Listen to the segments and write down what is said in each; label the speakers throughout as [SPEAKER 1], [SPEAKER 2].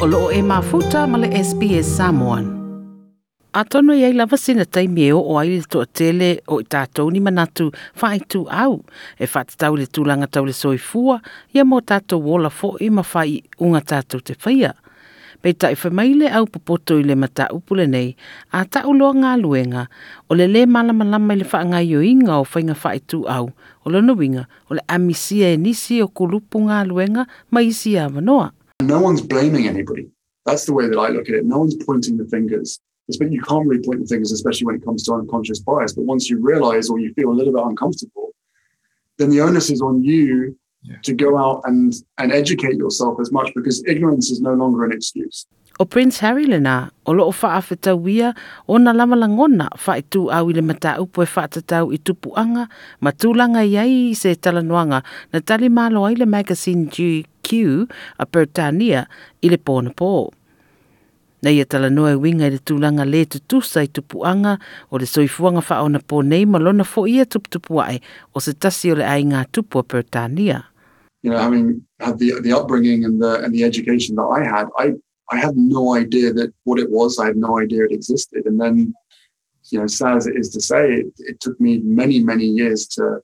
[SPEAKER 1] o loo e mafuta ma le SPS Samoan. A tono iai lava sina taimi e o o aile to tele o i tātou ni manatu whai tu au. E whatatau le tūlanga tau le soifua, ia mō tātou wola fo i ma whai unga tātou te whaia. Pei tai whamaile au popoto i le mata upule nei, a tau loa ngā luenga, o le le malama lama i le whaangai o inga o whainga whai tu au, o le winga, o le amisia e nisi o kulupu ngā luenga, ma isi a wanoa.
[SPEAKER 2] No one's blaming anybody. That's the way that I look at it. No one's pointing the fingers. But you can't really point the fingers, especially when it comes to unconscious bias. But once you realize or you feel a little bit uncomfortable, then the onus is on you yeah. to go out and, and educate yourself as much because ignorance is no longer an excuse.
[SPEAKER 1] O Prince Harry le nā, o loo whaafetauia o na lama langona whaitu au i le mata upo e whaatatau i tupuanga, ma tūlanga iai se talanoanga na tali malo ai le magazine GQ a Pertania i le pōna pō. Nei e tala noa winga i le tūlanga le tutusa i tupuanga o le soifuanga wha ona pō nei malona fo ia tuputupuae o se tasi o le ai tupu a Pertania.
[SPEAKER 2] You know, having had the, the upbringing and the, and the education that I had, I I had no idea that what it was. I had no idea it existed. And then, you know, sad as it is to say, it, it took me many, many years to,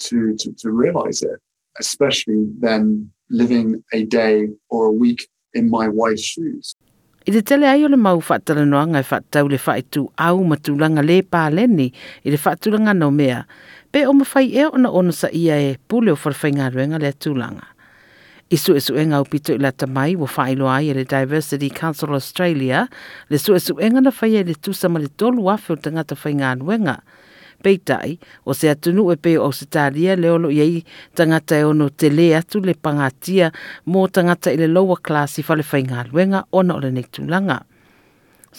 [SPEAKER 2] to, to, to realize it, especially then living a day or a week in my wife's shoes.
[SPEAKER 1] I te tele ai o le mau whaatalanoanga e whaatau le whaitu au matulanga le pāleni i le whaatulanga no mea, pe o mawhai e ona ono sa ia e pule o wharwhainga ruenga le tulanga. I su esu enga o pito i la tamai wa whailo ai e le Diversity Council Australia, le su esu enga na whaia e le tusa ma le tolu afe o tangata whainga ruenga. Peitai, o se atunu e peo o sitaria le olo iei tangata e ono te le atu le pangatia mō tangata i le lower class i whale whai ngā ona o le nei tūlanga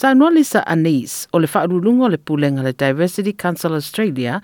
[SPEAKER 1] noa Lisa Anis, o le whaarulunga o le pulenga le Diversity Council Australia,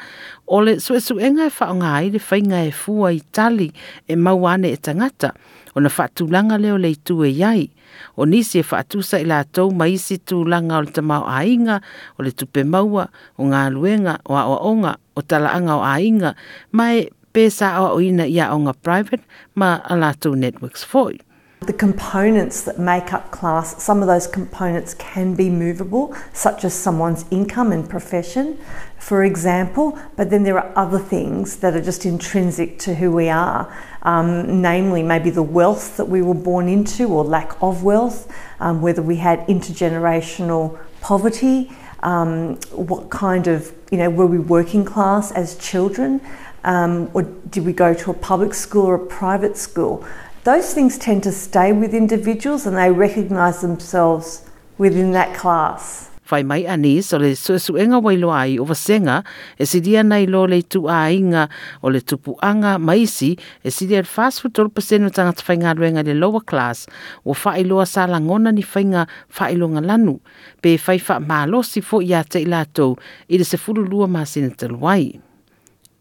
[SPEAKER 1] o le suesuenga e whaonga ai le whainga e fua i tali e mauane e tangata, o na whaatulanga leo le itu e iai. O nisi e whaatusa i la tau maisi tūlanga o le tamau ainga, o le tupe maua, o ngā luenga, o a onga, o talaanga o ainga, mai pesa o ina ia o ngā private, ma a la networks foi.
[SPEAKER 3] The components that make up class, some of those components can be movable, such as someone's income and profession, for example, but then there are other things that are just intrinsic to who we are, um, namely maybe the wealth that we were born into or lack of wealth, um, whether we had intergenerational poverty, um, what kind of, you know, were we working class as children, um, or did we go to a public school or a private school? Those things tend to stay with individuals and they recognise themselves within that class.
[SPEAKER 1] Whai mai ani so le suesuenga wailo ai o vasenga e sidia nei lo le tu o le tupu anga maisi e sidia fast food tol paseno tanga le lower class o whai loa sa langona ni whainga whai longa lanu pe whai wha malosi fo ia te ilatou i le se fulu lua taluai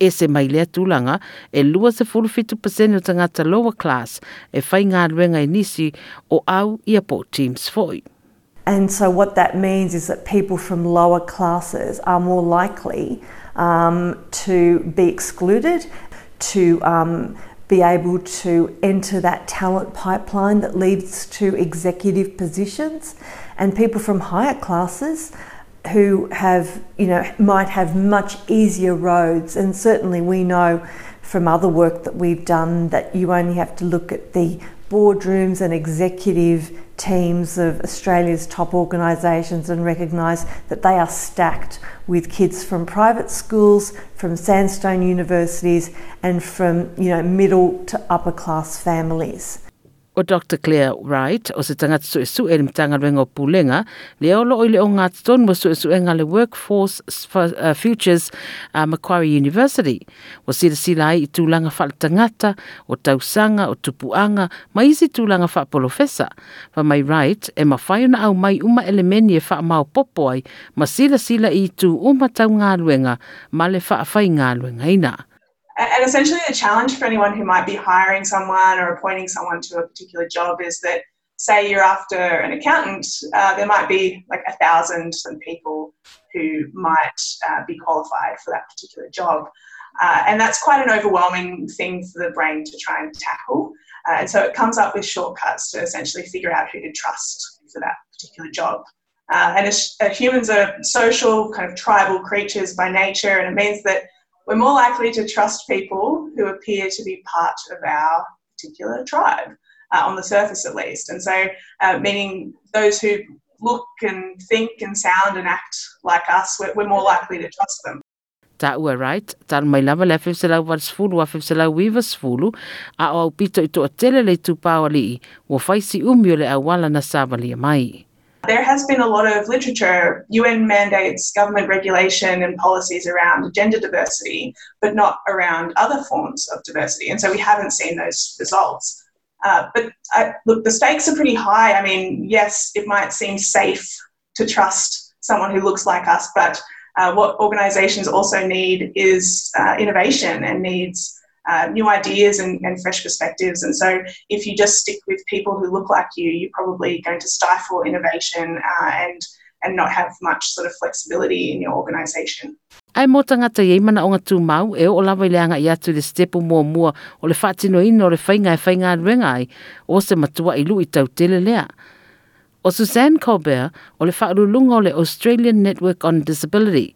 [SPEAKER 1] e se mai lea tūlanga e lua se pasene o tangata lower class e whai ngā ruenga nisi o au i a teams foi.
[SPEAKER 3] And so what that means is that people from lower classes are more likely um, to be excluded, to um, be able to enter that talent pipeline that leads to executive positions. And people from higher classes who have, you know, might have much easier roads. And certainly we know from other work that we've done that you only have to look at the boardrooms and executive teams of Australia's top organisations and recognise that they are stacked with kids from private schools, from sandstone universities, and from you know middle to upper class families.
[SPEAKER 1] O Dr. Claire Wright o se tangata su esu e mtanga rengo pulenga le olo o le o ngā ton mo su esu le Workforce for, uh, Futures uh, Macquarie University. O sila sila ai i tūlanga wha tangata o tausanga o tupuanga ma isi tūlanga wha polofesa. Fa mai Wright e ma whaiona au mai uma elemeni e wha mau popo ai ma sila sila i tū uma tau ngā luenga ma le wha whai ngā luenga ina.
[SPEAKER 4] And essentially, the challenge for anyone who might be hiring someone or appointing someone to a particular job is that, say, you're after an accountant, uh, there might be like a thousand people who might uh, be qualified for that particular job. Uh, and that's quite an overwhelming thing for the brain to try and tackle. Uh, and so it comes up with shortcuts to essentially figure out who to trust for that particular job. Uh, and as, uh, humans are social, kind of tribal creatures by nature, and it means that we're more likely to trust people who appear to be part of our particular tribe, uh, on the surface at least. And so, uh, meaning those who look and think and sound and act like us, we're, we're more likely to trust them.
[SPEAKER 1] ta ua Wright ta mai lava le fe sela wa sfulu wa fe sela wiva sfulu a o pito ito tele le tu pawali wo faisi umio le awala na savali mai
[SPEAKER 4] There has been a lot of literature, UN mandates, government regulation, and policies around gender diversity, but not around other forms of diversity. And so we haven't seen those results. Uh, but I, look, the stakes are pretty high. I mean, yes, it might seem safe to trust someone who looks like us, but uh, what organizations also need is uh, innovation and needs uh, new ideas and, and, fresh perspectives. And so, if you just stick with people who look like you, you're probably going to stifle innovation uh, and and not have much sort of flexibility in your organisation.
[SPEAKER 1] Ai mo tangata iei mana o ngā mau e o lawa i leanga i atu le stepu mua mua o le whaatino ino o le whainga e whainga ruenga ai o se matua i lu i tau tele lea. O Suzanne Colbert o le whaarulunga o le Australian Network on Disability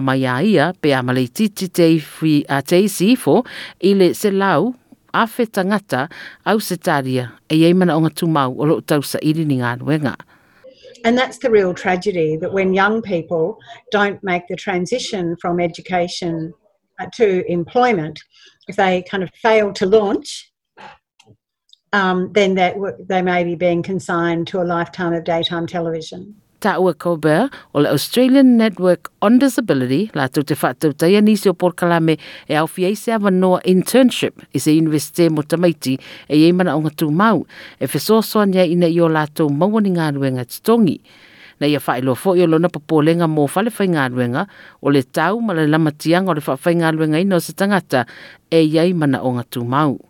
[SPEAKER 1] mai a ia pe a a i le au se taria e ei mana o ngā tumau o lo tau sa ni ngā nuenga.
[SPEAKER 5] And that's the real tragedy that when young people don't make the transition from education uh, to employment, if they kind of fail to launch, um, then that they may be being consigned to a lifetime of daytime television.
[SPEAKER 1] Taua Colbert o le Australian Network on Disability la tau te whātau taia nisi o Porkalame e au fiei se awanoa internship i se universite mo tamaiti e ei mana o ngā mau e whesosoa nia ina i o lātou mauani ngā ruenga titongi. Na ia whaelo fo i o lona papolenga mō whale whai ngā ruenga o le tau ma le lamatianga o le whai ngā ruenga ino se tangata e iei mana o ngā mau.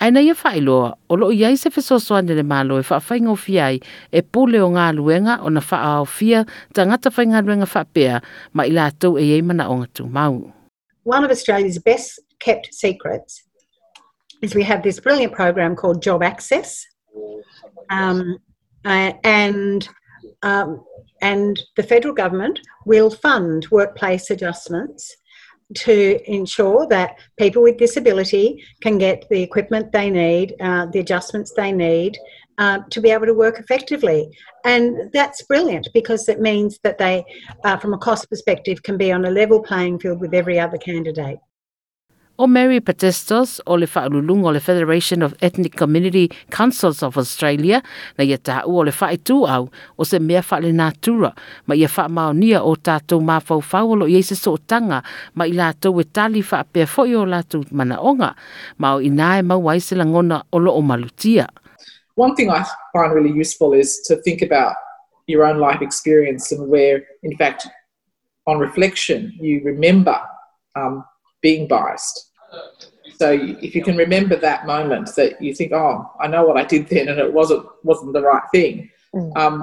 [SPEAKER 1] Ia o lo iai se le malo e e pule o ma i lātou e.
[SPEAKER 5] One of Australia's best kept secrets is we have this brilliant program called Job Access. Um, and um, and the federal government will fund workplace adjustments to ensure that people with disability can get the equipment they need, uh, the adjustments they need uh, to be able to work effectively. And that's brilliant because it means that they, uh, from a cost perspective, can be on a level playing field with every other candidate.
[SPEAKER 1] O Mary Patetsos o le whaululunga o le Federation of Ethnic Community Councils of Australia na ia tā o le whaetu au o se mea whaale nātura ma ia wha maonia o tātou mawhau whauolo i eise so tanga ma i lātou e tali wha pia fo o lātou mana onga ma o inae mau aise langona o lo o malutia.
[SPEAKER 6] One thing I find really useful is to think about your own life experience and where, in fact, on reflection, you remember um, being biased. So if you can remember that moment that you think, oh, I know what I did then and it wasn't wasn't the right thing, mm. um,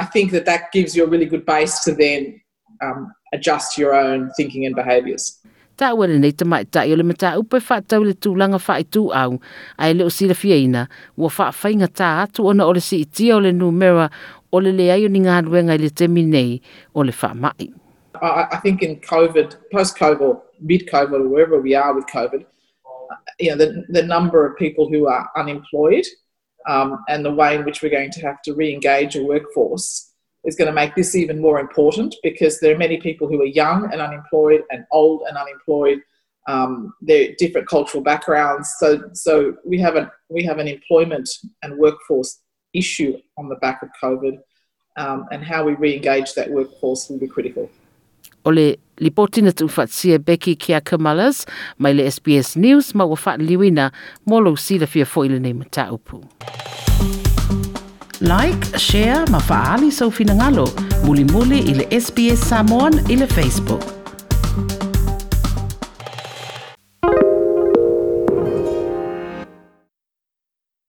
[SPEAKER 6] I think that that gives you a really good base to then um, adjust your own thinking and behaviours.
[SPEAKER 1] Ta wale nei te mai tai o le mata upe wha tau le tūlanga wha i tū au, ai leo sila fiaina, ua wha whainga tā atu ona o le si itia o le numera o le le ai o ni ngā ruenga i le temi nei o le wha mai.
[SPEAKER 6] I, think in COVID, post COVID, mid COVID, or wherever we are with COVID, you know, the, the number of people who are unemployed um, and the way in which we're going to have to re engage a workforce is going to make this even more important because there are many people who are young and unemployed and old and unemployed. Um, they're different cultural backgrounds, so so we have a we have an employment and workforce issue on the back of COVID, um, and how we re-engage that workforce will be critical.
[SPEAKER 1] o le lipotina tuufaatisia Becky Kiakamalas mai le SBS News ma ua faaaliuina mo lou silafia foʻi lenei mataupu. Like, share ma faaali soufinagalo mulimuli i le SBS Samoan i le Facebook.